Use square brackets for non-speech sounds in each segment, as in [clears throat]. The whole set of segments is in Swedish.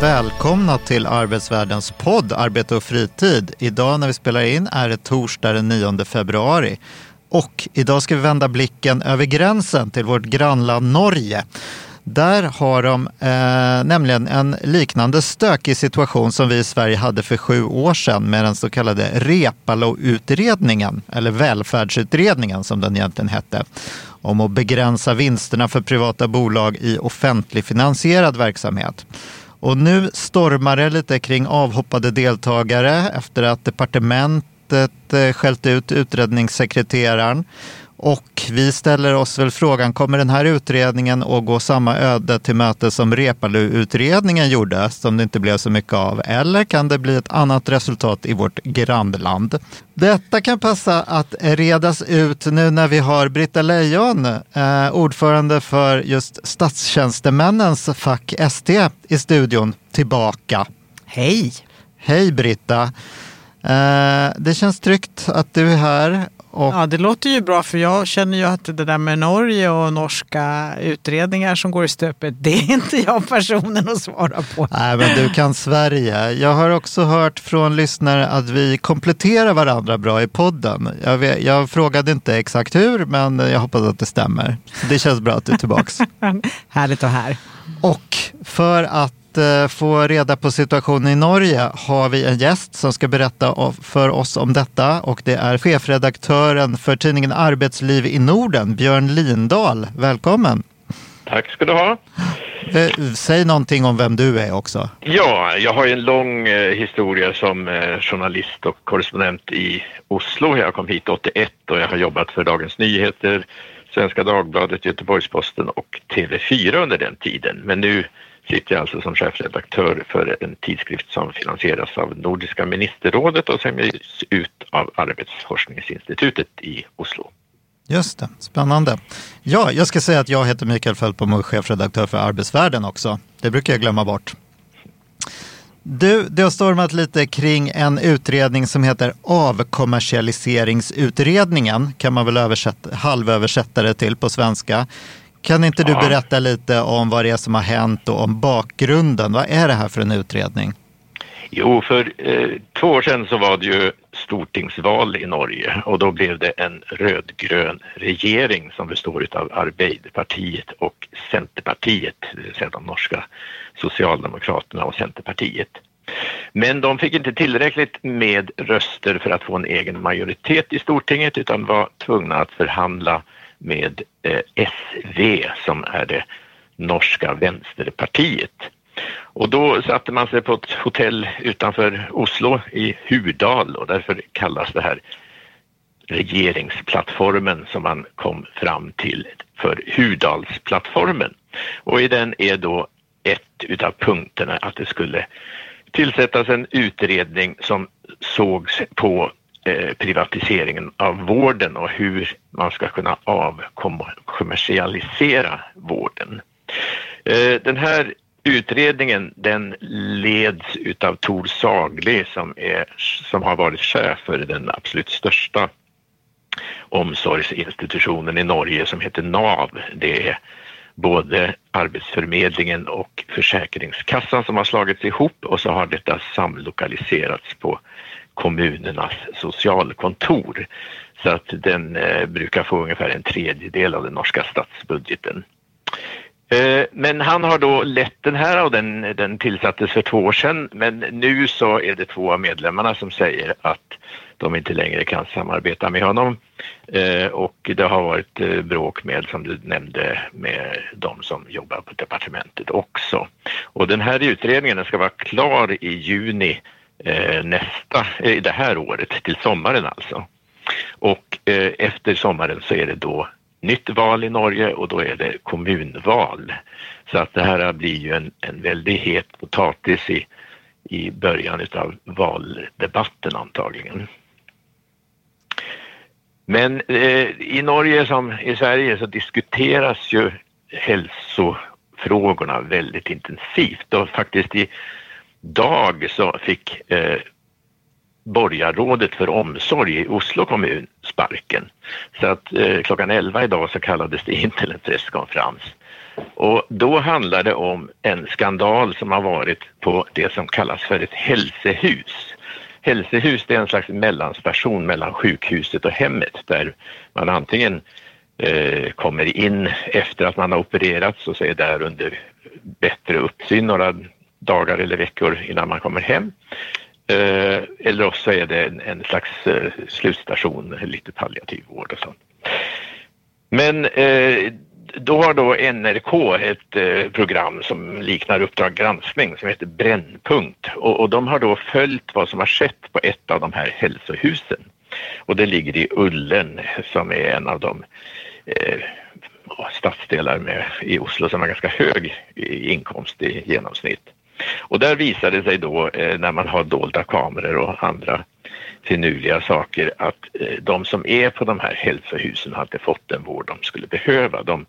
Välkomna till Arbetsvärldens podd Arbete och fritid. Idag när vi spelar in är det torsdag den 9 februari. Och idag ska vi vända blicken över gränsen till vårt grannland Norge. Där har de eh, nämligen en liknande stökig situation som vi i Sverige hade för sju år sedan med den så kallade Repalo-utredningen, eller välfärdsutredningen som den egentligen hette, om att begränsa vinsterna för privata bolag i offentligfinansierad verksamhet. Och nu stormar det lite kring avhoppade deltagare efter att departementet eh, skällt ut utredningssekreteraren. Och vi ställer oss väl frågan, kommer den här utredningen att gå samma öde till möte som Reepalu-utredningen gjorde, som det inte blev så mycket av? Eller kan det bli ett annat resultat i vårt grannland? Detta kan passa att redas ut nu när vi har Britta Lejon, eh, ordförande för just statstjänstemännens fack ST i studion, tillbaka. Hej! Hej Britta! Eh, det känns tryggt att du är här och... Ja, det låter ju bra för jag känner ju att det där med Norge och norska utredningar som går i stöpet, det är inte jag personen att svara på. Nej, men du kan Sverige. Jag har också hört från lyssnare att vi kompletterar varandra bra i podden. Jag, vet, jag frågade inte exakt hur, men jag hoppas att det stämmer. Det känns bra att du är tillbaks. [laughs] Härligt att här. Och för att Eh, få reda på situationen i Norge har vi en gäst som ska berätta för oss om detta och det är chefredaktören för tidningen Arbetsliv i Norden, Björn Lindahl. Välkommen! Tack ska du ha. Eh, säg någonting om vem du är också. Ja, jag har en lång eh, historia som journalist och korrespondent i Oslo. Jag kom hit 81 och jag har jobbat för Dagens Nyheter, Svenska Dagbladet, Göteborgs-Posten och TV4 under den tiden. Men nu sitter jag alltså som chefredaktör för en tidskrift som finansieras av Nordiska ministerrådet och som ges ut av Arbetsforskningsinstitutet i Oslo. Just det, spännande. Ja, jag ska säga att jag heter Mikael Fältbom och är chefredaktör för Arbetsvärlden också. Det brukar jag glömma bort. Du, det har stormat lite kring en utredning som heter avkommersialiseringsutredningen, kan man väl översätta, halvöversätta det till på svenska. Kan inte du berätta lite om vad det är som har hänt och om bakgrunden? Vad är det här för en utredning? Jo, för eh, två år sedan så var det ju stortingsval i Norge och då blev det en rödgrön regering som består av Arbeiderpartiet och Centerpartiet, det vill säga de norska Socialdemokraterna och Centerpartiet. Men de fick inte tillräckligt med röster för att få en egen majoritet i Stortinget utan var tvungna att förhandla med eh, SV som är det norska vänsterpartiet. Och då satte man sig på ett hotell utanför Oslo i Hudal och därför kallas det här regeringsplattformen som man kom fram till för Hudalsplattformen. Och i den är då ett utav punkterna att det skulle tillsättas en utredning som sågs på Eh, privatiseringen av vården och hur man ska kunna avkommersialisera vården. Eh, den här utredningen den leds utav Tor Sagli som, är, som har varit chef för den absolut största omsorgsinstitutionen i Norge som heter NAV. Det är både Arbetsförmedlingen och Försäkringskassan som har slagits ihop och så har detta samlokaliserats på kommunernas socialkontor. Så att den eh, brukar få ungefär en tredjedel av den norska statsbudgeten. Eh, men han har då lett den här och den, den tillsattes för två år sedan. Men nu så är det två av medlemmarna som säger att de inte längre kan samarbeta med honom. Eh, och det har varit eh, bråk med, som du nämnde, med de som jobbar på departementet också. Och den här utredningen den ska vara klar i juni Eh, nästa, eh, det här året, till sommaren alltså. Och eh, efter sommaren så är det då nytt val i Norge och då är det kommunval. Så att det här blir ju en, en väldigt het potatis i, i början av valdebatten antagligen. Men eh, i Norge som i Sverige så diskuteras ju hälsofrågorna väldigt intensivt och faktiskt i dag så fick eh, borgarrådet för omsorg i Oslo kommun sparken. Så att eh, klockan 11 idag så kallades det [laughs] in till en presskonferens. Och då handlar det om en skandal som har varit på det som kallas för ett hälsehus. Hälsehus det är en slags mellanstation mellan sjukhuset och hemmet där man antingen eh, kommer in efter att man har opererats och så är där under bättre uppsyn några dagar eller veckor innan man kommer hem. Eh, eller också är det en, en slags eh, slutstation, lite palliativ vård och sånt. Men eh, då har då NRK ett eh, program som liknar Uppdrag granskning som heter Brännpunkt och, och, de har då följt vad som har skett på ett av de här hälsohusen. Och det ligger i Ullen som är en av de eh, stadsdelar med, i Oslo som har ganska hög eh, inkomst i genomsnitt. Och där visar det sig då eh, när man har dolda kameror och andra finurliga saker att eh, de som är på de här hälsohusen har inte fått den vård de skulle behöva. De,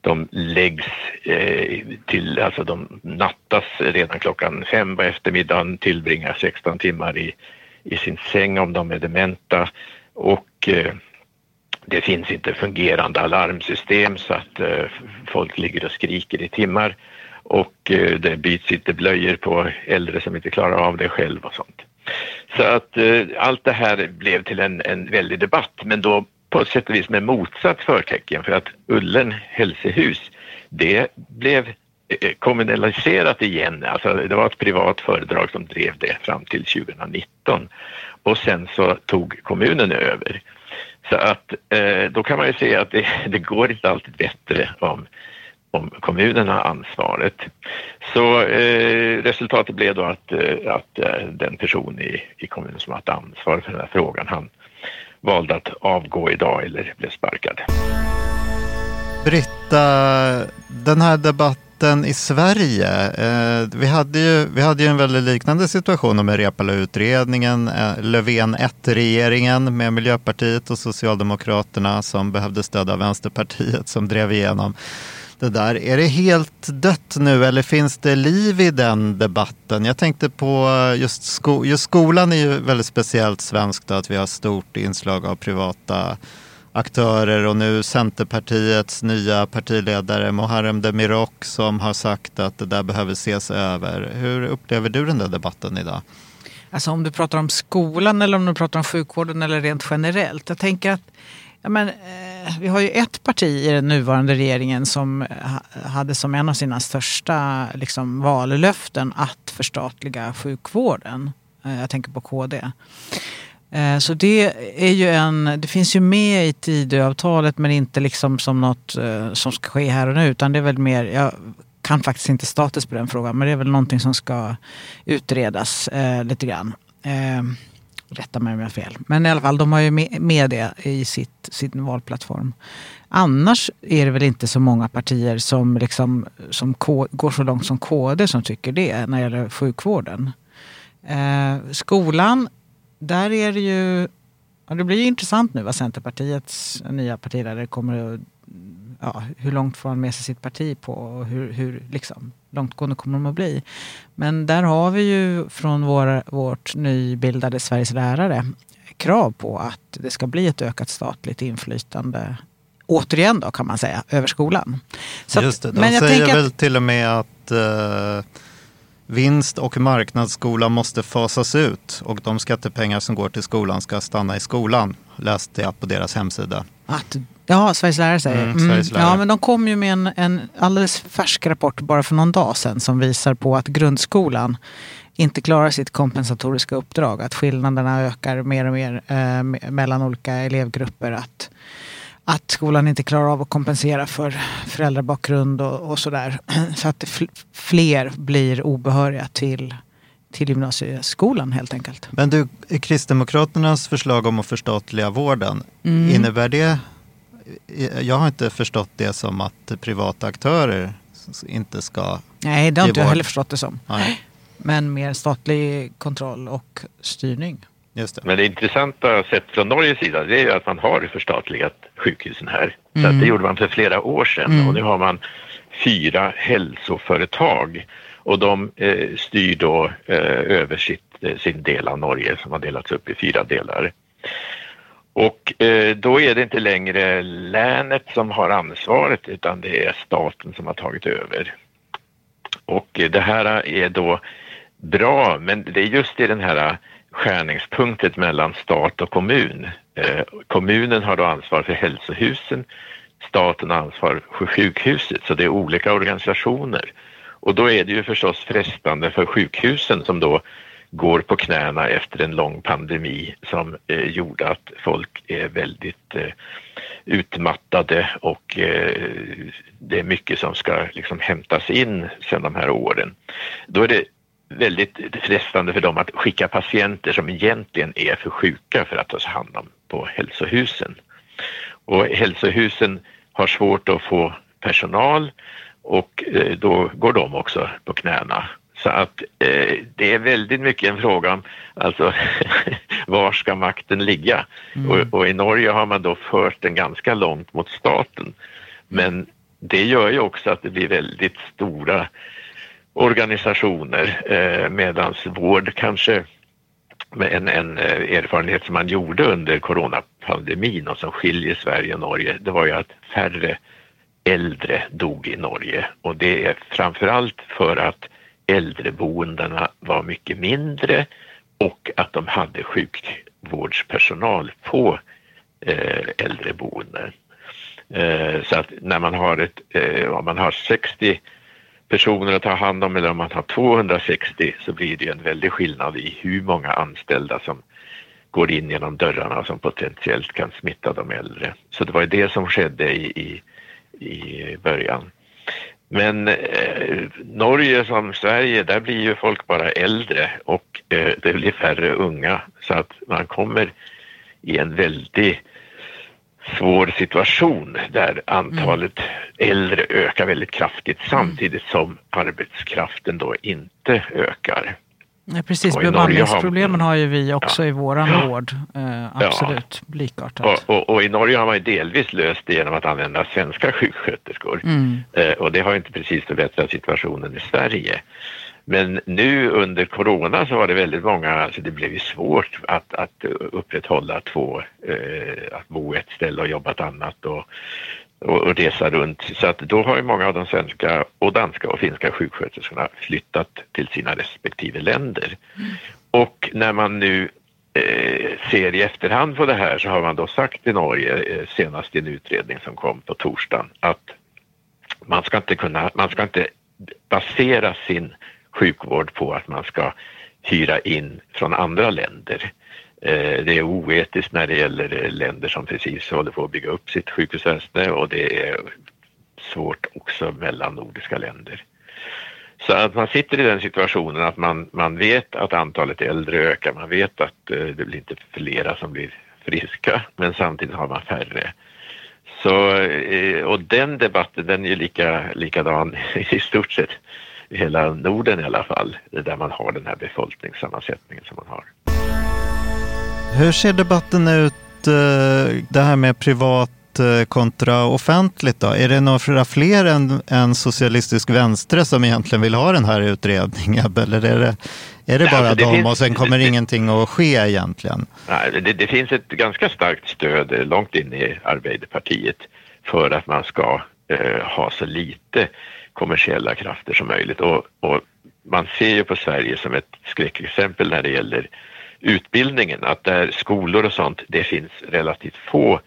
de läggs eh, till, alltså de nattas redan klockan fem på eftermiddagen, tillbringar 16 timmar i, i sin säng om de är dementa och eh, det finns inte fungerande alarmsystem så att eh, folk ligger och skriker i timmar och eh, det byts inte blöjor på äldre som inte klarar av det själv och sånt. Så att eh, allt det här blev till en, en väldig debatt men då på sätt och vis med motsatt förtecken för att Ullen hälsehus det blev eh, kommunaliserat igen. Alltså det var ett privat föredrag som drev det fram till 2019 och sen så tog kommunen över. Så att eh, då kan man ju se att det, [laughs] det går inte alltid bättre om om kommunen har ansvaret. Så eh, resultatet blev då att, eh, att eh, den person i, i kommunen som haft ansvar för den här frågan, han valde att avgå idag eller blev sparkad. Britta, den här debatten i Sverige. Eh, vi, hade ju, vi hade ju en väldigt liknande situation med Reepalu-utredningen, eh, Löfven 1-regeringen med Miljöpartiet och Socialdemokraterna som behövde stöd av Vänsterpartiet som drev igenom det där. Är det helt dött nu eller finns det liv i den debatten? Jag tänkte på eh, just, sko just skolan är ju väldigt speciellt svenskt att vi har stort inslag av privata aktörer och nu Centerpartiets nya partiledare Muharrem Demirok som har sagt att det där behöver ses över. Hur upplever du den där debatten idag? Alltså om du pratar om skolan eller om du pratar om sjukvården eller rent generellt. Jag tänker att ja, men, eh, vi har ju ett parti i den nuvarande regeringen som eh, hade som en av sina största liksom, vallöften att förstatliga sjukvården. Eh, jag tänker på KD. Eh, så det, är ju en, det finns ju med i Tidöavtalet men inte liksom som något eh, som ska ske här och nu utan det är väl mer, jag kan faktiskt inte status på den frågan men det är väl någonting som ska utredas eh, lite grann. Eh, Rätta mig om jag har fel. Men i alla fall, de har ju med det i sitt, sin valplattform. Annars är det väl inte så många partier som, liksom, som går så långt som KD som tycker det när det gäller sjukvården. Eh, skolan, där är det ju... Ja, det blir ju intressant nu vad Centerpartiets nya partiledare kommer att... Ja, hur långt får han med sig sitt parti på och hur, hur liksom, långtgående kommer de att bli. Men där har vi ju från vår, vårt nybildade Sveriges lärare krav på att det ska bli ett ökat statligt inflytande återigen då kan man säga, över skolan. Så Just det, de säger väl att, till och med att eh, vinst och marknadsskola måste fasas ut och de skattepengar som går till skolan ska stanna i skolan, läste jag på deras hemsida. Att Ja, Sveriges lärare säger mm, Sveriges mm. lärare. Ja, men de kom ju med en, en alldeles färsk rapport bara för någon dag sedan som visar på att grundskolan inte klarar sitt kompensatoriska uppdrag. Att skillnaderna ökar mer och mer eh, mellan olika elevgrupper. Att, att skolan inte klarar av att kompensera för föräldrabakgrund och, och sådär. [clears throat] Så att fler blir obehöriga till till gymnasieskolan helt enkelt. Men du, Kristdemokraternas förslag om att förstatliga vården, mm. innebär det jag har inte förstått det som att privata aktörer inte ska Nej, det har inte jag heller förstått det som. Nej. Men mer statlig kontroll och styrning. Just det. Men det intressanta sett från Norges sida det är ju att man har förstatligat sjukhusen här. Så Mm. att det gjorde man för flera år sedan och nu har man fyra hälsoföretag och de eh, styr då eh, över sitt, eh, sin del av Norge som har delats upp i fyra delar. Och eh, då är det inte längre länet som har ansvaret utan det är staten som har tagit över. Och eh, det här är då bra, men det är just i den här skärningspunkten mellan stat och kommun. Eh, kommunen har då ansvar för hälsohusen, staten har ansvar för sjukhuset, så det är olika organisationer. Och då är det ju förstås frestande för sjukhusen som då går på knäna efter en lång pandemi som eh, gjorde att folk är väldigt eh, utmattade och eh, det är mycket som ska liksom hämtas in sedan de här åren. Då är det väldigt frestande för dem att skicka patienter som egentligen är för sjuka för att tas hand om på hälsohusen. Och hälsohusen har svårt att få personal och eh, då går de också på knäna. Så att eh, det är väldigt mycket en fråga om alltså, [laughs] var ska makten ligga? Och, och i Norge har man då fört den ganska långt mot staten. Men det gör ju också att det blir väldigt stora organisationer eh, medan vård kanske med en, en eh, erfarenhet som man gjorde under coronapandemin och som skiljer Sverige och Norge, det var ju att färre äldre dog i Norge och det är framförallt för att äldreboendena var mycket mindre och att de hade sjukvårdspersonal på eh, äldreboenden. Eh, så att när man har ett, eh, om man har 60 personer att ta hand om eller om man har 260 så blir det en väldig skillnad i hur många anställda som går in genom dörrarna som potentiellt kan smitta de äldre. Så det var ju det som skedde i, i, i början. Men eh, Norge som Sverige, där blir ju folk bara äldre och eh, det blir färre unga så att man kommer i en väldigt svår situation där antalet äldre ökar väldigt kraftigt samtidigt som arbetskraften då inte ökar. Ja, precis, bemanningsproblemen har ju vi också Ja. i våran Ja. vård. Eh, absolut, likartat. Och, och, och i Norge har man ju delvis löst det genom att använda svenska sjuksköterskor. Mm. Eh, och det har ju inte precis förbättrat situationen i Sverige. Men nu under corona så var det väldigt många, alltså det blev ju svårt att, att upprätthålla två, eh, att bo ett ställe och jobba ett annat och, och, och resa runt. Så att då har ju många av de svenska och danska och finska sjuksköterskorna flyttat till sina respektive länder. Och när man nu eh, ser i efterhand på det här så har man då sagt i Norge, eh, senast i en utredning som kom på torsdagen, att man ska inte kunna, man ska inte basera sin sjukvård på att man ska hyra in från andra länder. Eh, det är oetiskt när det gäller eh, länder som precis håller på att bygga upp sitt sjukhusväsende och det är svårt också mellan nordiska länder. Så att man sitter i den situationen att man, man vet att antalet äldre ökar, man vet att eh, det blir inte flera som blir friska, men samtidigt har man färre. Så, och den debatten den är ju lika, likadan [laughs] i stort sett hela Norden i alla fall, där man har den här befolkningssammansättningen som man har. Hur ser debatten ut, eh, det här med privat eh, kontra offentligt då? Är det några fler än, än socialistisk vänstre som egentligen vill ha den här utredningen? Eller är det, är det bara det dem finns- och sen kommer det- ingenting att ske egentligen? Nej, det, det finns ett ganska starkt stöd eh, långt in i Arbeiderpartiet för att man ska eh, ha så lite kommersiella krafter som möjligt. Och, och man ser ju på Sverige som ett skräckexempel när det gäller utbildningen, att där skolor och sånt, det finns relativt få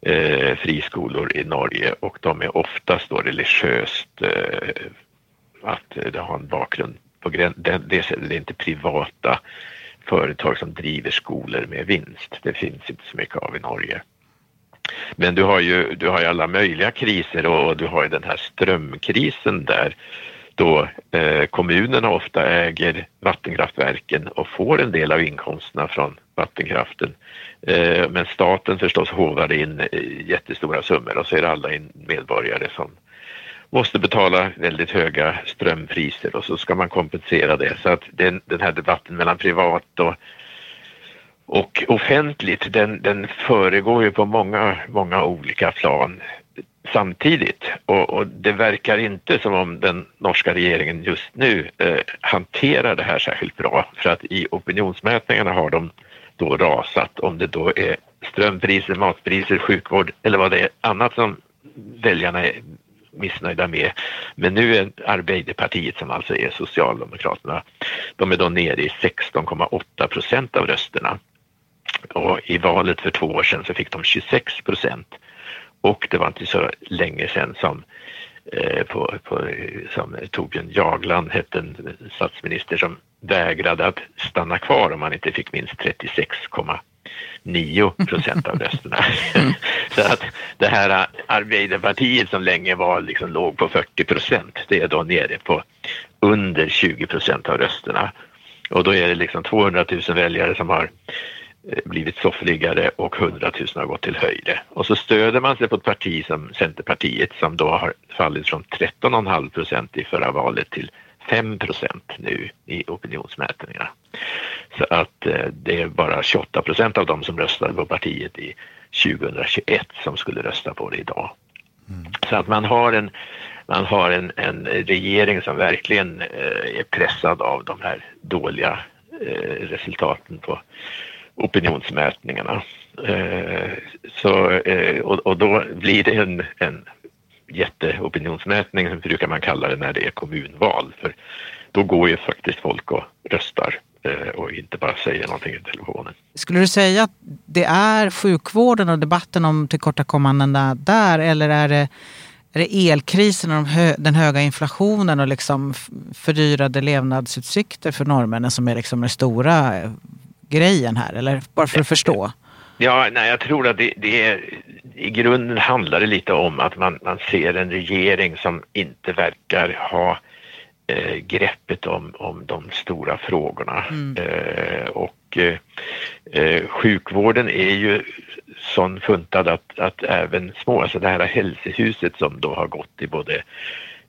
eh, friskolor i Norge och de är oftast då religiöst eh, att det har en bakgrund på grän- det, det, sättet. det är inte privata företag som driver skolor med vinst. Det finns inte så mycket av i Norge. Men du har ju, du har ju alla möjliga kriser och du har ju den här strömkrisen där då eh, kommunerna ofta äger vattenkraftverken och får en del av inkomsterna från vattenkraften. Eh, men staten förstås hovar in eh, jättestora summor och så är det alla medborgare som måste betala väldigt höga strömpriser och så ska man kompensera det. Så att den, den här debatten mellan privat och, och offentligt, den, den föregår ju på många, många olika plan samtidigt och, och, det verkar inte som om den norska regeringen just nu eh, hanterar det här särskilt bra för att i opinionsmätningarna har de då rasat om det då är strömpriser, matpriser, sjukvård eller vad det är annat som väljarna är missnöjda med. Men nu är Arbeiderpartiet som alltså är Socialdemokraterna, de är då nere i 16,8 procent av rösterna. Och i valet för två år sedan så fick de 26 procent. Och det var inte så länge sedan som, eh, på, på, som Torbjörn Jagland hette en statsminister som vägrade att stanna kvar om han inte fick minst 36,9 procent av rösterna. [laughs] så att det här Arbeiderpartiet som länge var liksom låg på 40 procent, det är då nere på under 20 procent av rösterna. Och då är det liksom 200 000 väljare som har blivit soffliggare och 100 000 har gått till höjre. Och så stöder man sig på ett parti som Centerpartiet som då har fallit från 13,5 procent i förra valet till 5 procent nu i opinionsmätningarna. Så att eh, det är bara 28 procent av dem som röstade på partiet i 2021 som skulle rösta på det idag. Mm. Så att man har en man har en, en regering som verkligen eh, är pressad av de här dåliga eh, resultaten på opinionsmätningarna. Eh, så, eh, och, och, då blir det en, en jätteopinionsmätning, brukar man kalla det när det är kommunval. För då går ju faktiskt folk och röstar eh, och inte bara säger någonting i telefonen. Skulle du säga att det är sjukvården och debatten om tillkortakommandena där eller är det, är det elkrisen och de hö, den höga inflationen och liksom fördyrade levnadsutsikter för norrmännen som är liksom det stora eh, grejen här? Eller bara för att förstå? Ja, nej, jag tror att det, det är, i grunden handlar det lite om att man, man ser en regering som inte verkar ha eh, greppet om, om de stora frågorna. Mm. Eh, och eh, eh sjukvården är ju sån funtad att, att även små, alltså det här hälsohuset som då har gått i både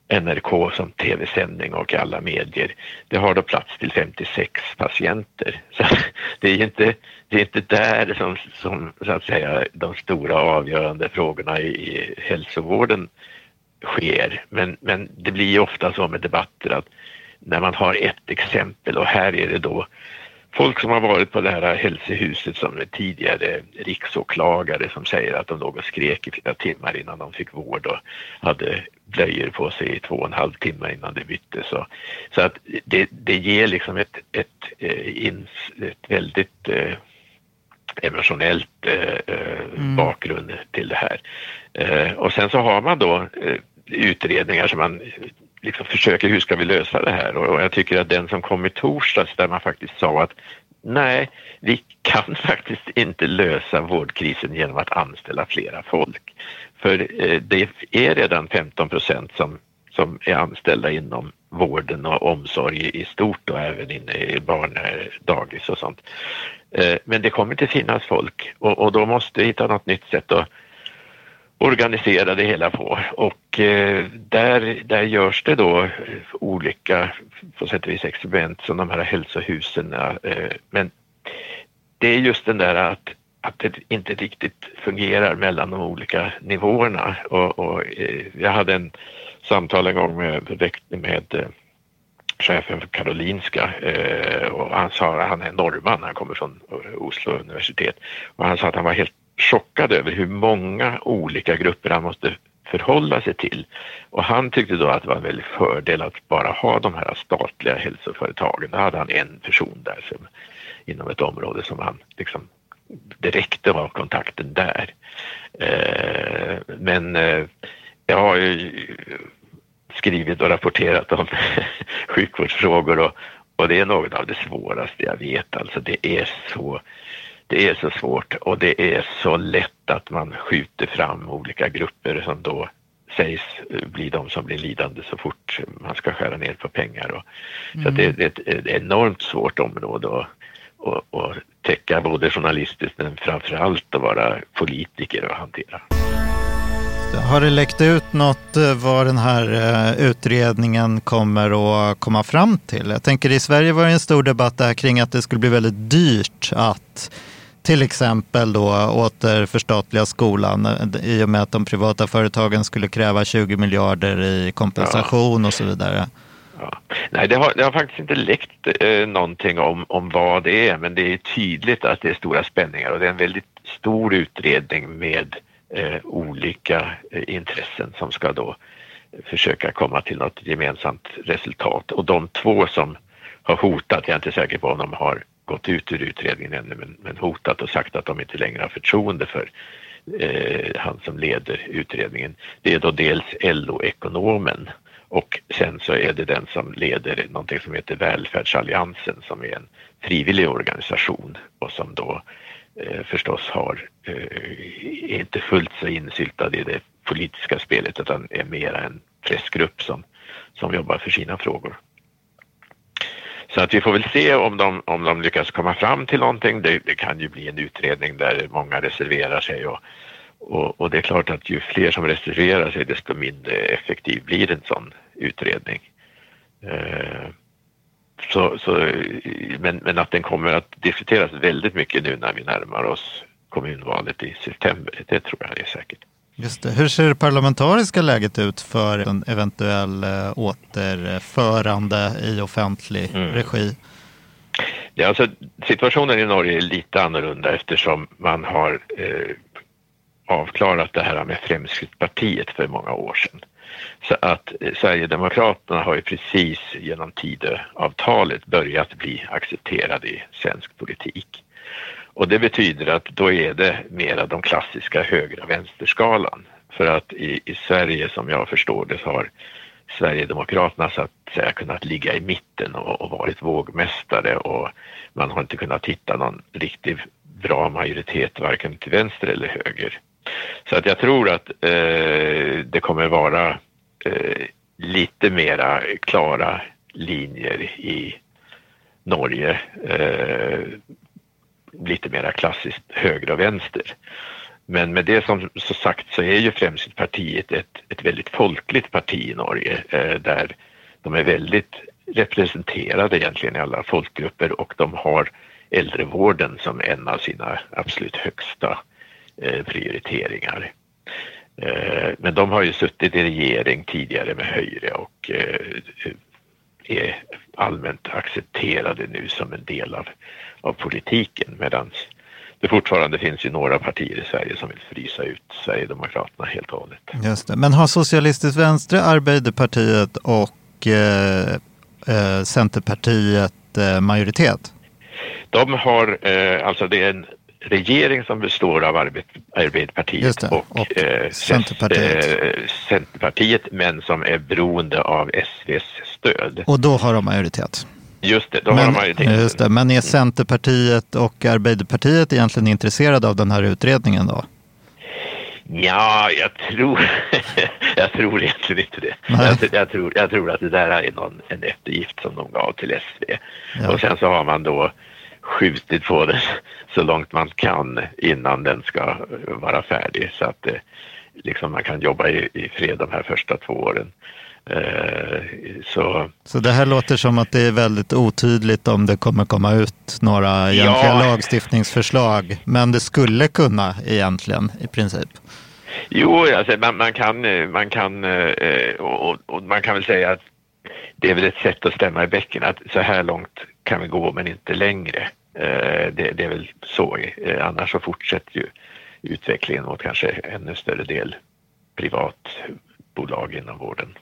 NRK som tv-sändning och alla medier. Det har då plats till 56 patienter. [laughs] Så det är inte, det är inte där som, som så att säga de stora avgörande frågorna i, i hälsovården sker. Men, men det blir ju ofta så med debatter att när man har ett exempel och här är det då folk som har varit på det här hälsohuset som tidigare riksåklagare som säger att de låg och skrek i flera timmar innan de fick vård och hade blöjor på sig i två och en halv timme innan det byttes. Så, så att det, det ger liksom ett, ett, eh, ett väldigt eh, emotionellt eh, eh, mm. bakgrund till det här. Eh, och sen så har man då eh, utredningar som man liksom försöker, hur ska vi lösa det här? Och, jag tycker att den som kom i torsdags där man faktiskt sa att nej, vi kan [laughs] faktiskt inte lösa vårdkrisen genom att anställa flera folk. För eh, det är redan 15 procent som, som är anställda inom vården och omsorg i stort och även inne i barndagis och sånt. Eh, men det kommer inte finnas folk och, och då måste vi hitta något nytt sätt att organisera det hela på och eh, där, där görs det då eh, olika på sätt och vis experiment som de här hälsohusen. Eh, men det är just den där att, att det inte riktigt fungerar mellan de olika nivåerna och, och eh, jag hade en samtal en gång med, med eh, chefen för Karolinska eh, och han sa att han är norrman, han kommer från Oslo universitet och han sa att han var helt chockad över hur många olika grupper han måste förhålla sig till. Och han tyckte då att det var en väldig fördel att bara ha de här statliga hälsoföretagen. Då hade han en person där som, inom ett område som han liksom direkt var kontakten där. Eh, men eh, jag har ju skrivit och rapporterat om [laughs] sjukvårdsfrågor och, och det är något av det svåraste jag vet. Alltså det är så det är så svårt och det är så lätt att man skjuter fram olika grupper som då sägs bli de som blir lidande så fort man ska skära ner på pengar. Och, mm. Så det är ett, enormt svårt område att, att, att täcka både journalistiskt men framförallt att vara politiker och hantera. Har det läckt ut något eh, vad den här eh, utredningen kommer att komma fram till? Jag tänker i Sverige var det en stor debatt där kring att det skulle bli väldigt dyrt att till exempel då återförstatliga skolan eh, i och med att de privata företagen skulle kräva 20 miljarder i kompensation ja. och så vidare. Ja. Nej, det har, det har, faktiskt inte läckt eh, någonting om, om vad det är, men det är tydligt att det är stora spänningar och det är en väldigt stor utredning med eh, olika eh, intressen som ska då försöka komma till något gemensamt resultat. Och de två som har hotat, jag är inte säker på om de har gått ut ur utredningen ännu, men, men hotat och sagt att de inte längre har förtroende för eh, han som leder utredningen. Det är då dels LO-ekonomen och sen så är det den som leder någonting som heter Välfärdsalliansen som är en frivillig organisation och som då eh, förstås har, eh, är inte fullt så insyltad i det politiska spelet utan är mera en pressgrupp som, som jobbar för sina frågor. Så att vi får väl se om de, om de lyckas komma fram till någonting. Det, det kan ju bli en utredning där många reserverar sig och, och, och, det är klart att ju fler som reserverar sig desto mindre effektiv blir en sån utredning. Eh, så, så, men, men att den kommer att diskuteras väldigt mycket nu när vi närmar oss kommunvalet i september, det tror jag är säkert. Just det. Hur ser det parlamentariska läget ut för en eventuell eh, återförande i offentlig mm. regi? Ja, alltså, situationen i Norge är lite annorlunda eftersom man har eh, avklarat det här med Fremskrittspartiet för många år sedan. Så att eh, Sverigedemokraterna har ju precis genom Tidöavtalet börjat bli accepterade i svensk politik. Och det betyder att då är det mera de klassiska högra vänsterskalan. För att i, i Sverige som jag förstår det så har Sverigedemokraterna så att säga kunnat ligga i mitten och, och varit vågmästare och man har inte kunnat hitta någon riktigt bra majoritet varken till vänster eller höger. Så att jag tror att eh, det kommer vara eh, lite mera klara linjer i Norge. Eh, lite mera klassiskt höger och vänster. Men med det som så sagt så är ju Fremskrittspartiet ett, ett väldigt folkligt parti i Norge eh, där de är väldigt representerade egentligen i alla folkgrupper och de har äldrevården som en av sina absolut högsta eh, prioriteringar. Eh, men de har ju suttit i regering tidigare med Höyre och eh, är allmänt accepterade nu som en del av, av politiken medan det fortfarande finns ju några partier i Sverige som vill frysa ut Sverigedemokraterna helt och hållet. Just det. Men har Socialistiskt Vänstre, Arbeiderpartiet och eh, eh, Centerpartiet eh, majoritet? De har, eh, alltså det är en regering som består av Arbeiderpartiet och, och eh, Centerpartiet. Eh, Centerpartiet men som är beroende av SVs stöd. Och då har de majoritet? Just det, då men, har de majoritet. Just det, men är Centerpartiet och Arbeiderpartiet egentligen intresserade av den här utredningen då? Ja, jag tror, [laughs] jag tror egentligen inte det. Jag, jag, tror, jag tror att det där är någon, en eftergift som de gav till SV. Ja. Och sen så har man då skjutit på den så långt man kan innan den ska vara färdig så att eh, liksom man kan jobba i, i fred de här första två åren. Eh, så. så det här låter som att det är väldigt otydligt om det kommer komma ut några egentliga ja. lagstiftningsförslag. Men det skulle kunna egentligen i princip. Jo, alltså man, man kan, man kan eh, och, och, man kan väl säga att det är väl ett sätt att stämma i bäcken att så här långt kan vi gå men inte längre. Eh, det, det är väl så. Eh, annars så fortsätter ju utvecklingen mot kanske ännu större del privatbolag inom vården.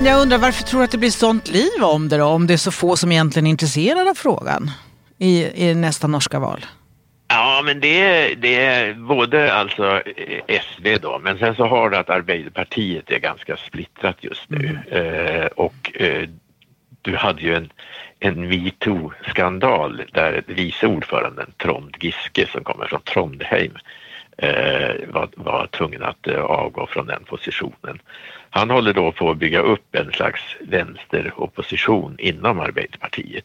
Jag undrar varför tror du att det blir sånt liv om det då? Om det är så få som egentligen är intresserade av frågan i, i nästa norska val? Ja, men det är, det är både alltså SD då, men sen så har du att Arbeiderpartiet är ganska splittrat just nu. Mm. Eh, och eh, du hade ju en, en metoo-skandal där vice ordföranden Trond Giske som kommer från Trondheim eh, var, var tvungen att eh, avgå från den positionen. Han håller då på att bygga upp en slags vänsteropposition inom Arbeiderpartiet.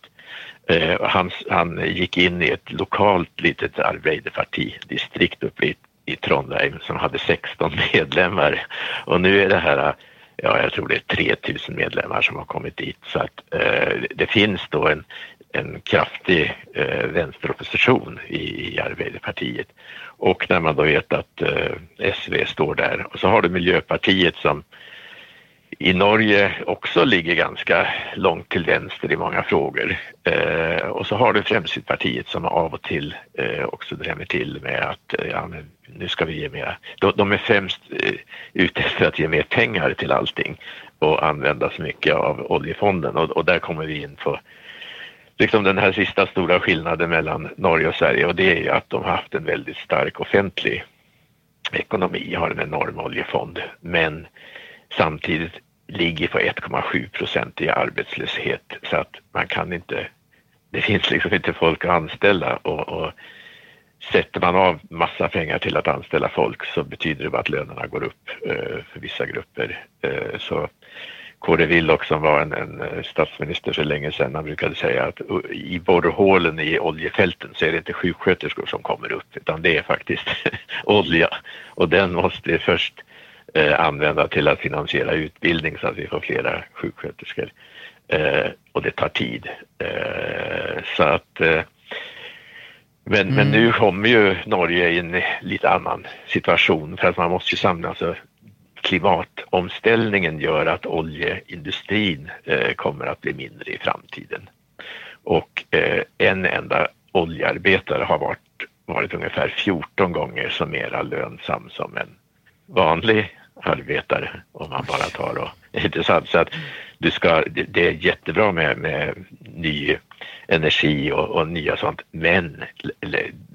Eh, han, han gick in i ett lokalt litet Arbeiderpartidistrikt uppe i i Trondheim som hade 16 [laughs] medlemmar och nu är det här ja, jag tror det är 3000 medlemmar som har kommit dit. Så att eh, det finns då en, en kraftig eh, vänsteropposition i, i Arbeiderpartiet. Och när man då vet att eh, SV står där och så har du Miljöpartiet som i Norge också ligger ganska långt till vänster i många frågor. Eh, och så har du Fremskrittspartiet som av och till eh, också drämmer till med att eh, ja, nu ska vi ge mer. De, de är främst eh, ute efter att ge mer pengar till allting och använda så mycket av oljefonden och, och där kommer vi in på liksom den här sista stora skillnaden mellan Norge och Sverige och det är ju att de har haft en väldigt stark offentlig ekonomi, har en enorm oljefond, men samtidigt ligger på 1,7 procent i arbetslöshet. Så att man kan inte, det finns liksom inte folk att anställa. Och, och sätter man av massa pengar till att anställa folk så betyder det bara att lönerna går upp eh, för vissa grupper. Eh, så Kåre Willoch som var en, en, eh, statsminister så länge sedan, han brukade säga att i borrhålen i oljefälten så är det inte sjuksköterskor som kommer upp utan det är faktiskt [laughs] olja. Och den måste först använda till att finansiera utbildning så att vi får flera sjuksköterskor. Eh, och det tar tid. Eh, så att eh, men, mm. men nu kommer ju Norge i en lite annan situation för att man måste ju samla, alltså klimatomställningen gör att oljeindustrin eh, kommer att bli mindre i framtiden. Och eh, en enda oljearbetare har varit, varit ungefär 14 gånger så mera lönsam som en vanlig arbetare om man bara tar och [laughs] intressant. Så att du ska, det är jättebra med, med ny energi och, och nya sånt men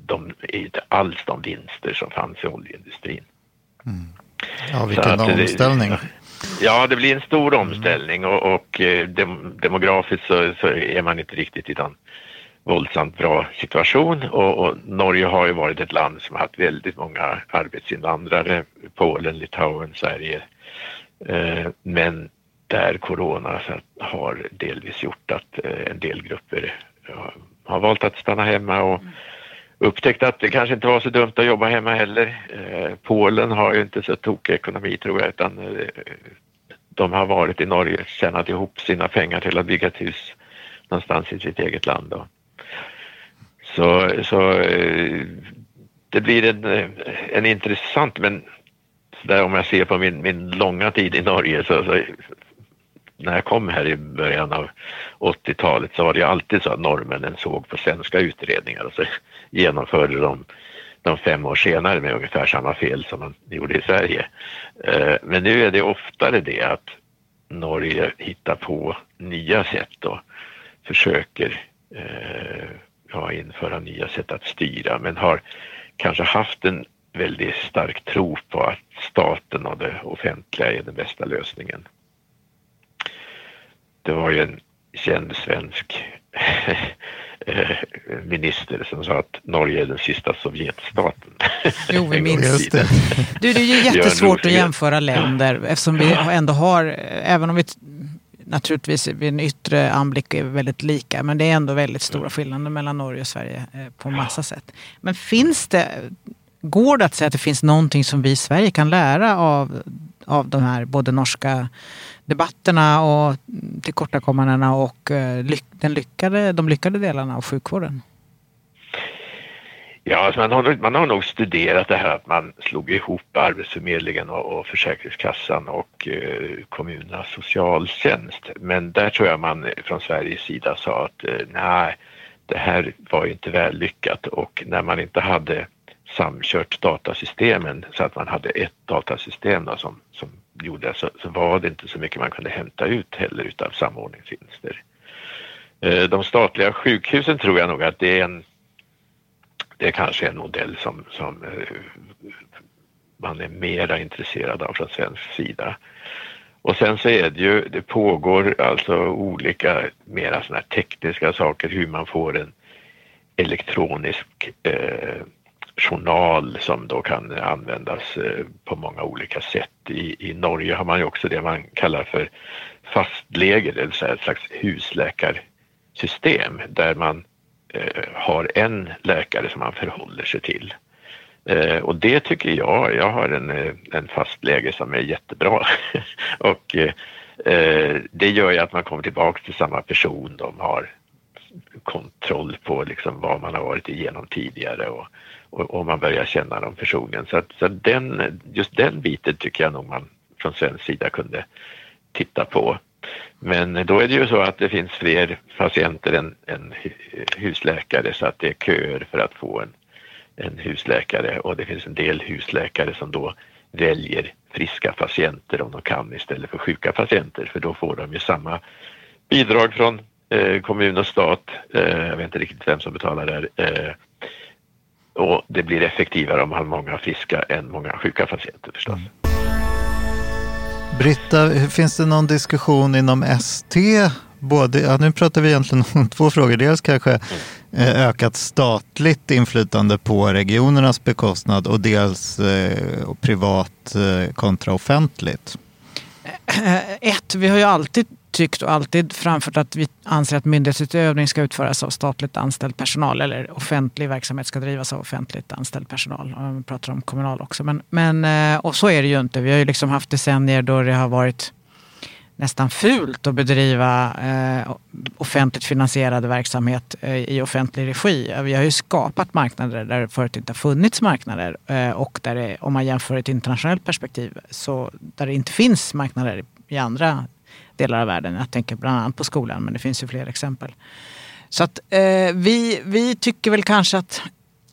de är inte alls de vinster som fanns i oljeindustrin. Mm. Ja, vilken omställning. Ja, det blir en stor omställning och, och eh, dem, demografiskt så, så, är man inte riktigt i någon våldsamt bra situation och, och, Norge har ju varit ett land som har haft väldigt många arbetsinvandrare, Polen, Litauen, Sverige. Eh, men där corona har delvis gjort att eh, en del grupper har valt att stanna hemma och upptäckt att det kanske inte var så dumt att jobba hemma heller. Eh, Polen har ju inte så tokig ekonomi tror jag utan eh, de har varit i Norge, tjänat ihop sina pengar till att bygga ett hus någonstans i sitt eget land. Då. Så, så eh, det blir en, eh, en intressant, men där om jag ser på min, min långa tid i Norge så, så när jag kom här i början av 80-talet så var det ju alltid så att norrmännen såg på svenska utredningar och så genomförde de de fem år senare med ungefär samma fel som man gjorde i Sverige. Eh, men nu är det oftare det att Norge hittar på nya sätt och försöker ja, införa nya sätt att styra men har kanske haft en väldigt stark tro på att staten och det offentliga är den bästa lösningen. Det var ju en känd svensk [laughs] eh, minister som sa att Norge är den sista Sovjetstaten. Jo, vi [laughs] minns det. Du, det är ju jättesvårt att jämföra länder eftersom vi ändå har, även om vi naturligtvis vid en yttre anblick är väldigt lika men det är ändå väldigt stora skillnader mellan Norge och Sverige eh, på massa sätt. Men finns det, går det att säga att det finns någonting som vi i Sverige kan lära av, av de här både norska debatterna och tillkortakommandena och eh, den lyckade, de lyckade delarna av sjukvården? Ja, alltså man, har, man har nog studerat det här att man slog ihop Arbetsförmedlingen och, och Försäkringskassan och eh, kommunernas socialtjänst. Men där tror jag man från Sveriges sida sa att eh, nej, det här var inte väl lyckat och när man inte hade samkört datasystemen så att man hade ett datasystem då, som, som gjorde så, så var det inte så mycket man kunde hämta ut heller utav samordningsvinster. Eh, de statliga sjukhusen tror jag nog att det är en det kanske är en modell som, som eh, man är mera intresserad av från svensk sida. Och sen så är det ju, det pågår alltså olika mera sådana här tekniska saker hur man får en elektronisk eh, journal som då kan användas eh, på många olika sätt. I, I Norge har man ju också det man kallar för fastläger, det vill säga ett slags husläkarsystem där man Eh, Eh, har en läkare som man förhåller sig till. Eh, och det tycker jag, jag har en, eh, en fast läge som är jättebra. [laughs] och eh, eh, det gör ju att man kommer tillbaks till samma person. De har kontroll på liksom vad man har varit igenom tidigare och, och, och man börjar känna dem personligen. Så, att, så att den, just den biten tycker jag nog man från svensk sida kunde titta på. Men då är det ju så att det finns fler patienter än, än husläkare så att det är köer för att få en, en husläkare och det finns en del husläkare som då väljer friska patienter om de kan istället för sjuka patienter för då får de ju samma bidrag från eh, kommun och stat. Eh, jag vet inte riktigt vem som betalar där. Eh, och det blir effektivare om man har många friska än många sjuka patienter förstås. Mm. Britta, finns det någon diskussion inom ST? Både, ja, nu pratar vi egentligen om [laughs] två frågor. Dels kanske eh, ökat statligt inflytande på regionernas bekostnad och dels eh, privat eh, kontra offentligt. Ett, vi har ju alltid tyckt och alltid framfört att vi anser att myndighetsutövning ska utföras av statligt anställd personal eller offentlig verksamhet ska drivas av offentligt anställd personal. Vi pratar om kommunal också. Men, men, eh, och så är det ju inte. Vi har ju liksom haft decennier då det har varit nästan fult att bedriva eh, offentligt finansierad verksamhet eh, i offentlig regi. Vi har ju skapat marknader där det förut inte har funnits marknader eh, och där det, om man jämför ett internationellt perspektiv, så där det inte finns marknader i andra delar av världen. Jag tänker bland annat på skolan, men det finns ju fler exempel. Så att eh, vi, vi tycker väl kanske att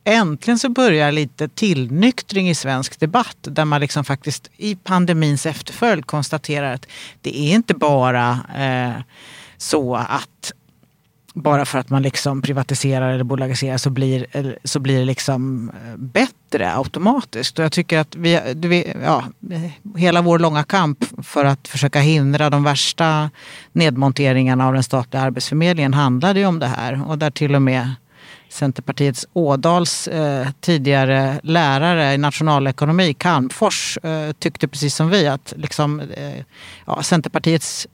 äntligen så börjar lite tillnyktring i svensk debatt där man liksom faktiskt i pandemins efterföljd konstaterar att det är inte bara eh, så att bara för att man liksom privatiserar eller bolagiserar så blir, så blir det liksom eh, bättre bättre automatiskt. Och jag tycker att vi, ja, hela vår långa kamp för att försöka hindra de värsta nedmonteringarna av den statliga arbetsförmedlingen handlade ju om det här. Och där till och med Centerpartiets Ådals eh, tidigare lärare i nationalekonomi, Calmfors, eh, tyckte precis som vi att liksom, eh, ja, Centerpartiets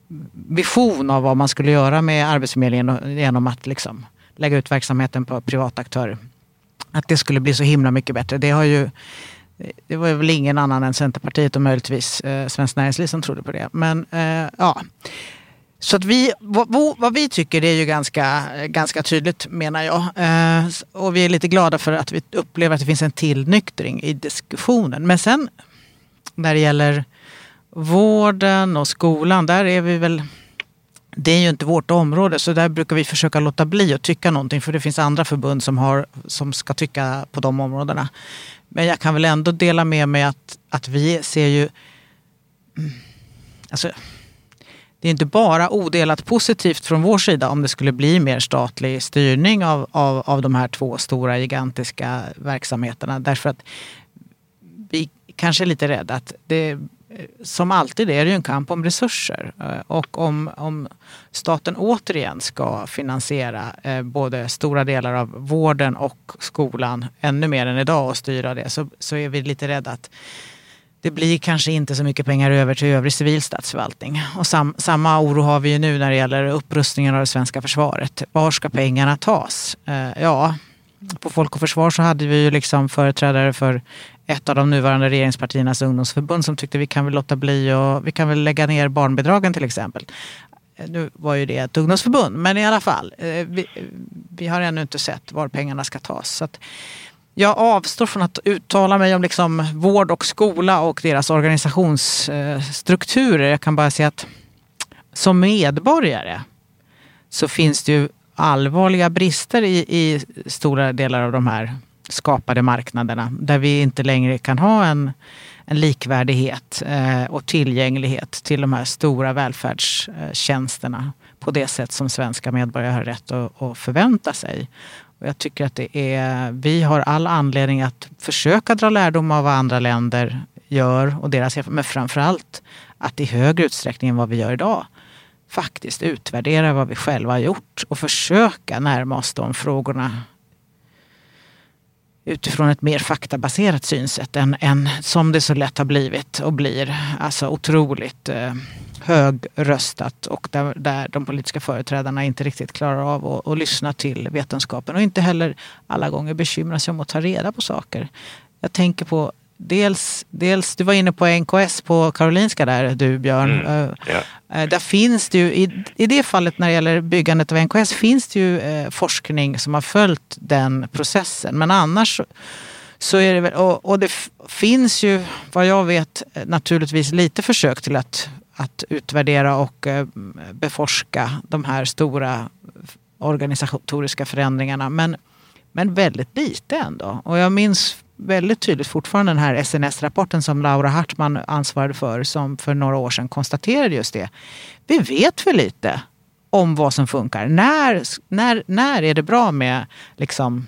vision av vad man skulle göra med Arbetsförmedlingen genom att liksom, lägga ut verksamheten på privata aktörer, att det skulle bli så himla mycket bättre. Det har ju det var väl ingen annan än Centerpartiet och möjligtvis eh, Svenskt Näringsliv som trodde på det. Men eh, ja, så att vi, vad, vad, vi tycker det är ju ganska, ganska tydligt menar jag. Eh, och vi är lite glada för att vi upplever att det finns en tillnyktring i diskussionen. Men sen när det gäller vården och skolan, där är vi väl det är ju inte vårt område så där brukar vi försöka låta bli att tycka någonting för det finns andra förbund som, har, som ska tycka på de områdena. Men jag kan väl ändå dela med mig att, att vi ser ju... Alltså, det är inte bara odelat positivt från vår sida om det skulle bli mer statlig styrning av, av, av de här två stora gigantiska verksamheterna. Därför att vi kanske är lite rädda att det som alltid är det ju en kamp om resurser. Eh, och om, om staten återigen ska finansiera eh, både stora delar av vården och skolan ännu mer än idag och styra det så, så är vi lite rädda att det blir kanske inte så mycket pengar över till övrig civil statsförvaltning. Och sam, samma oro har vi ju nu när det gäller upprustningen av det svenska försvaret. Var ska pengarna tas? Eh, ja, på Folk och Försvar så hade vi ju liksom företrädare för ett av de nuvarande regeringspartiernas ungdomsförbund som tyckte vi kan väl låta bli och vi kan väl lägga ner barnbidragen till exempel. Nu var ju det ett ungdomsförbund, men i alla fall. Eh, vi, vi har ännu inte sett var pengarna ska tas. Så att, jag avstår från att uttala mig om liksom vård och skola och deras organisationsstrukturer. Jag kan bara säga att som medborgare så finns det ju allvarliga brister i, i stora delar av de här skapade marknaderna där vi inte längre kan ha en, en likvärdighet eh, och tillgänglighet till de här stora välfärdstjänsterna på det sätt som svenska medborgare har rätt att, att förvänta sig. Och jag tycker att det är, vi har all anledning att försöka dra lärdom av vad andra länder gör och deras men framförallt att i högre utsträckning än vad vi gör idag faktiskt utvärdera vad vi själva har gjort och försöka närma oss de frågorna utifrån ett mer faktabaserat synsätt än, än som det så lätt har blivit och blir. Alltså otroligt eh, högröstat och där, där de politiska företrädarna inte riktigt klarar av att, att lyssna till vetenskapen och inte heller alla gånger bekymra sig om att ta reda på saker. jag tänker på Dels, dels, du var inne på NKS på Karolinska där du Björn. Mm, ja. Eh, där finns det ju, i, i det fallet när det gäller byggandet av NKS finns det ju eh, forskning som har följt den processen. Men annars så är det väl, och, och det finns ju vad jag vet naturligtvis lite försök till att, att utvärdera och eh, beforska de här stora organisatoriska förändringarna. Men, men väldigt lite ändå. Och jag minns väldigt tydligt fortfarande den här SNS-rapporten som Laura Hartman ansvarade för som för några år sedan konstaterade just det. Vi vet för lite om vad som funkar. När, när, när är det bra med liksom,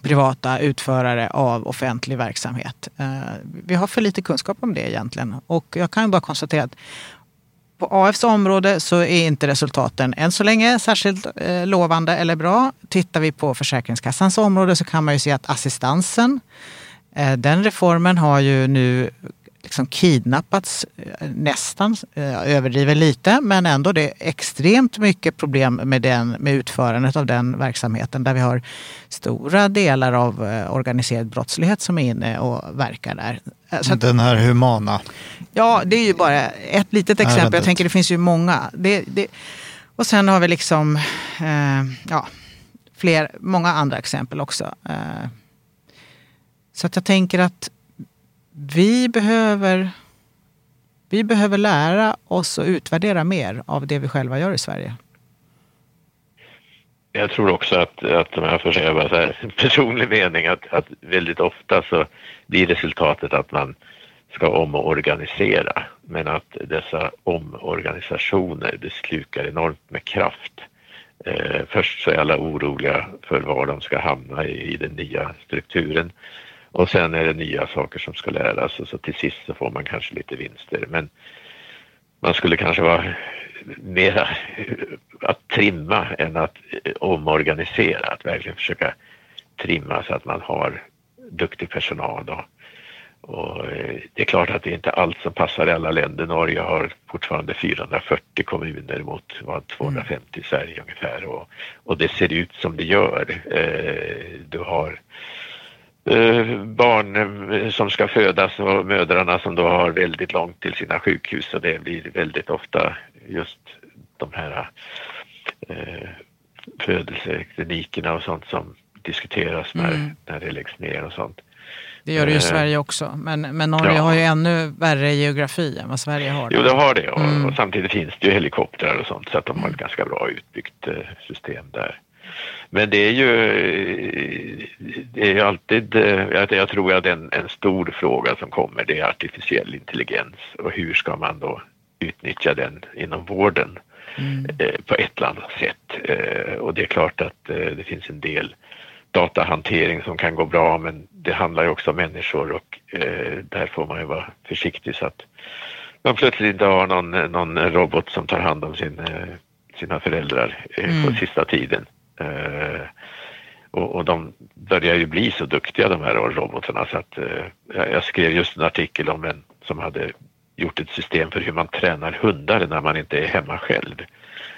privata utförare av offentlig verksamhet? Eh, vi har för lite kunskap om det egentligen. Och jag kan bara konstatera att på AFs område så är inte resultaten än så länge särskilt eh, lovande eller bra. Tittar vi på Försäkringskassans område så kan man ju se att assistansen, eh, den reformen har ju nu liksom kidnappats eh, nästan, eh, överdriver lite, men ändå det är extremt mycket problem med, den, med utförandet av den verksamheten där vi har stora delar av eh, organiserad brottslighet som är inne och verkar där. Så att, den här humana. Ja, det är ju bara ett litet exempel. Jag tänker det finns ju många. Det, det, och sen har vi liksom eh, ja, fler, många andra exempel också. Eh, så att jag tänker att vi behöver, vi behöver lära oss och utvärdera mer av det vi själva gör i Sverige. Jag tror också att, att om jag får säga bara så här, [laughs] personlig mening, att, att väldigt ofta så blir resultatet att man ska omorganisera, men att dessa omorganisationer det slukar enormt med kraft. Eh, först så är alla oroliga för var de ska hamna i, i den nya strukturen och sen är det nya saker som ska läras och så till sist så får man kanske lite vinster. Men man skulle kanske vara mera att trimma än att omorganisera, att verkligen försöka trimma så att man har duktig personal. Då. Och eh, det är klart att det är inte allt som passar i alla länder. Norge har fortfarande 440 kommuner mot 250 i Sverige ungefär och, och det ser ut som det gör. Eh, du har Eh, barn eh, som ska födas och mödrarna som då har väldigt långt till sina sjukhus och det blir väldigt ofta just de här eh, födelseklinikerna och sånt som diskuteras när, mm. när det läggs ner och sånt. Det gör det ju i eh, Sverige också, men, men Norge ja. har ju ännu värre geografi än vad Sverige har. Jo, det har det och, mm. och samtidigt finns det ju helikoptrar och sånt så att de har ett ganska bra utbyggt system där. Men det är ju, det är alltid, jag tror att en, en stor fråga som kommer det är artificiell intelligens och hur ska man då utnyttja den inom vården mm. eh, på ett eller annat sätt. Eh, och det är klart att eh, det finns en del datahantering som kan gå bra men det handlar ju också om människor och eh, där får man ju vara försiktig så att man plötsligt inte har någon, någon robot som tar hand om sin, eh, sina föräldrar eh, mm. på sista tiden. Eh, och, och, de börjar ju bli så duktiga de här robotarna så att eh, jag skrev just en artikel om en som hade gjort ett system för hur man tränar hundar när man inte är hemma själv.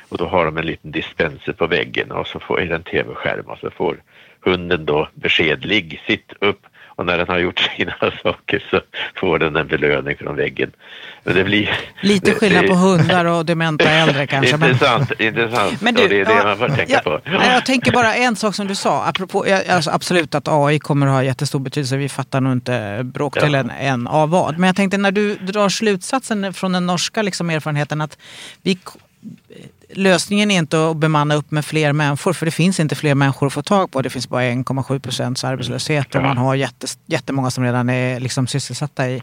Och då har de en liten dispenser på väggen och så får, är det en tv-skärm och så får hunden då besked, ligg, sitt upp och när den har gjort sina [laughs] saker så får den en belöning från väggen. Men det blir, Lite skillnad på hundar och dementa [laughs] äldre kanske. Intressant, men... intressant. Men du, det är det ja, man får tänka ja, på. Ja. Jag tänker bara en sak som du sa, apropå, alltså absolut att AI kommer att ha jättestor betydelse, vi fattar nog inte bråkdelen ja. än av vad. Men jag tänkte när du drar slutsatsen från den norska liksom, erfarenheten att vi lösningen är inte att bemanna upp med fler människor för det finns inte fler människor att få tag på. Det finns bara 1,7 procents arbetslöshet och man har jättemånga som redan är liksom sysselsatta i,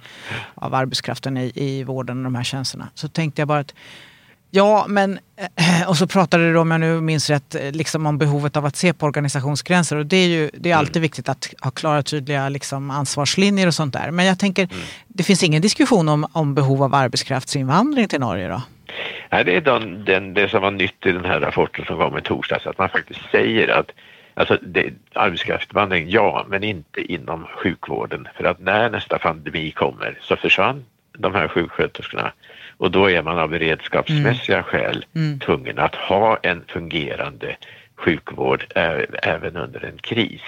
av arbetskraften i, i vården och de här tjänsterna. Så tänkte jag bara att Ja, men [clears throat] och så pratade du om jag nu minns rätt liksom om behovet av att se på organisationsgränser och det är ju det är alltid mm. viktigt att ha klara tydliga liksom, ansvarslinjer och sånt där. Men jag tänker, mm. det finns ingen diskussion om, om behov av arbetskraftsinvandring till Norge då? Nej, det är den, den, det som var nytt i den här rapporten som kom i torsdags, att man faktiskt säger att Alltså det, arbetskraftsinvandring, ja, men inte inom sjukvården. För att när nästa pandemi kommer så försvann de här sjuksköterskorna och då är man av beredskapsmässiga mm. skäl mm. tvungen att ha en fungerande sjukvård även under en kris.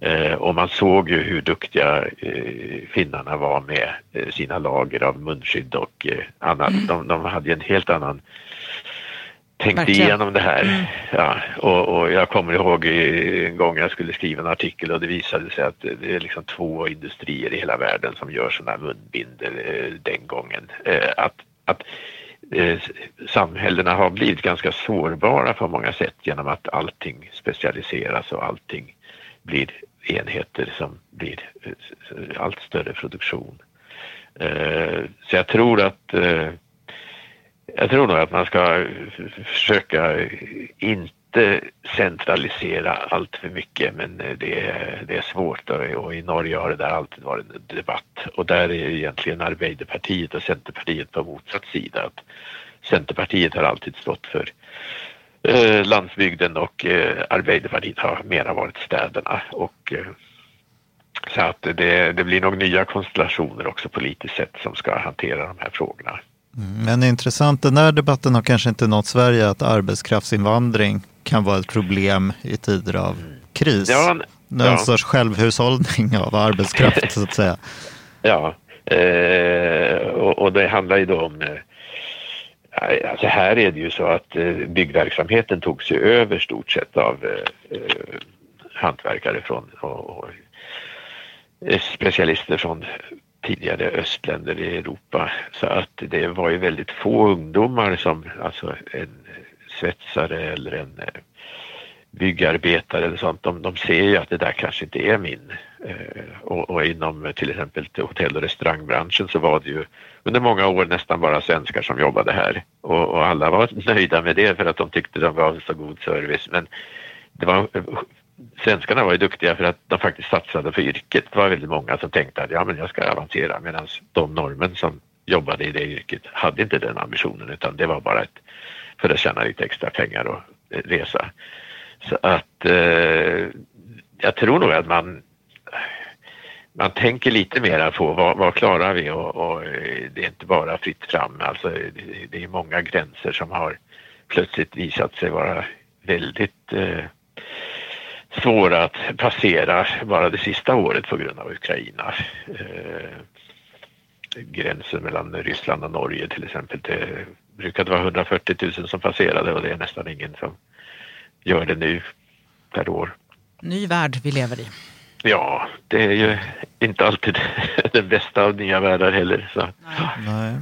Eh, och man såg ju hur duktiga eh, finnarna var med eh, sina lager av munskydd och annat. De, de hade ju en helt annan tänkt Verkligen. igenom det här. Ja, och, och jag kommer ihåg en gång jag skulle skriva en artikel och det visade sig att det är liksom två industrier i hela världen som gör sådana här munbindel den gången. Att, att eh, samhällena har blivit ganska sårbara på många sätt genom att allting specialiseras och allting blir enheter som blir eh, allt större produktion. Eh, så jag tror att eh, jag tror nog att man ska försöka inte centralisera allt för mycket men det är, det är svårt och, och i Norge har det där alltid varit en debatt och där är egentligen Arbeiderpartiet och Centerpartiet på motsatt sida. Att Centerpartiet har alltid stått för eh, landsbygden och eh, Arbeiderpartiet har mera varit städerna och eh, så att det, det blir nog nya konstellationer också politiskt sett som ska hantera de här frågorna. Men intressant, den där debatten har kanske inte nått Sverige att arbetskraftsinvandring kan vara ett problem i tider av kris. Ja, Någon ja. sorts självhushållning av arbetskraft så att säga. [laughs] Ja, eh, och, och det handlar ju då om... Alltså här är det ju så att eh, byggverksamheten togs ju över stort sett av eh, eh hantverkare från och, och eh, specialister från tidigare östländer i Europa. Så att det var ju väldigt få ungdomar som, alltså en svetsare eller en eh, byggarbetare eller sånt, de, de ser ju att det där kanske inte är min. Eh, och, och inom till exempel hotell och restaurangbranschen så var det ju under många år nästan bara svenskar som jobbade här. Och, och alla var [laughs] nöjda med det för att de tyckte de gav så god service. Men det var, svenskarna var ju duktiga för att de faktiskt satsade på yrket. Det var väldigt många som tänkte att ja, men jag ska avancera medan de norrmän som jobbade i det yrket hade inte den ambitionen utan det var bara ett, för att tjäna lite extra pengar och eh, resa. Så att eh, jag tror nog att man man tänker lite mera på vad, vad klarar vi och, och eh, det är inte bara fritt fram. Alltså, det, det är många gränser som har plötsligt visat sig vara väldigt eh, svåra att passera bara det sista året på grund av Ukraina. Eh, gränsen mellan Ryssland och Norge till exempel. Det brukade vara 140 000 som passerade och det är nästan ingen som gör det nu per år. Ny värld vi lever i. Ja, det är ju inte alltid [laughs] den bästa av nya världar heller. Så. Nej.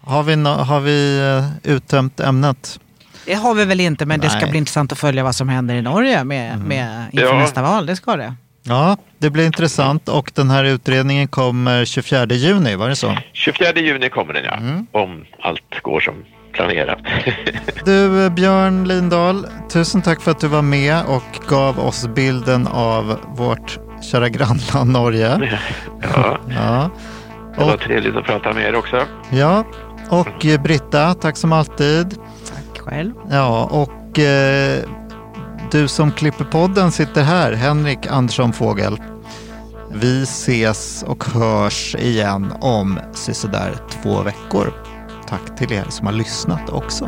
Har vi, no- har vi eh, uttömt ämnet? Det har vi väl inte, men det ska Nej. bli intressant att följa vad som händer i Norge med, med, inför Ja. nästa val. Det ska det. Ja, det blir intressant och den här utredningen kommer 24 juni, var det så? 24 juni kommer den ja, om allt går som planerat. [laughs] Du Björn Lindahl, tusen tack för att du var med och gav oss bilden av vårt kära grannland Norge. [laughs] ja, Ja, det var och, trevligt att prata med er också. ja. och eh, Britta, tack som alltid. Tack själv. Ja, och eh, du som klipper podden sitter här, Henrik Andersson Fågel. Vi ses och hörs igen om sisådär två veckor. Tack till er som har lyssnat också.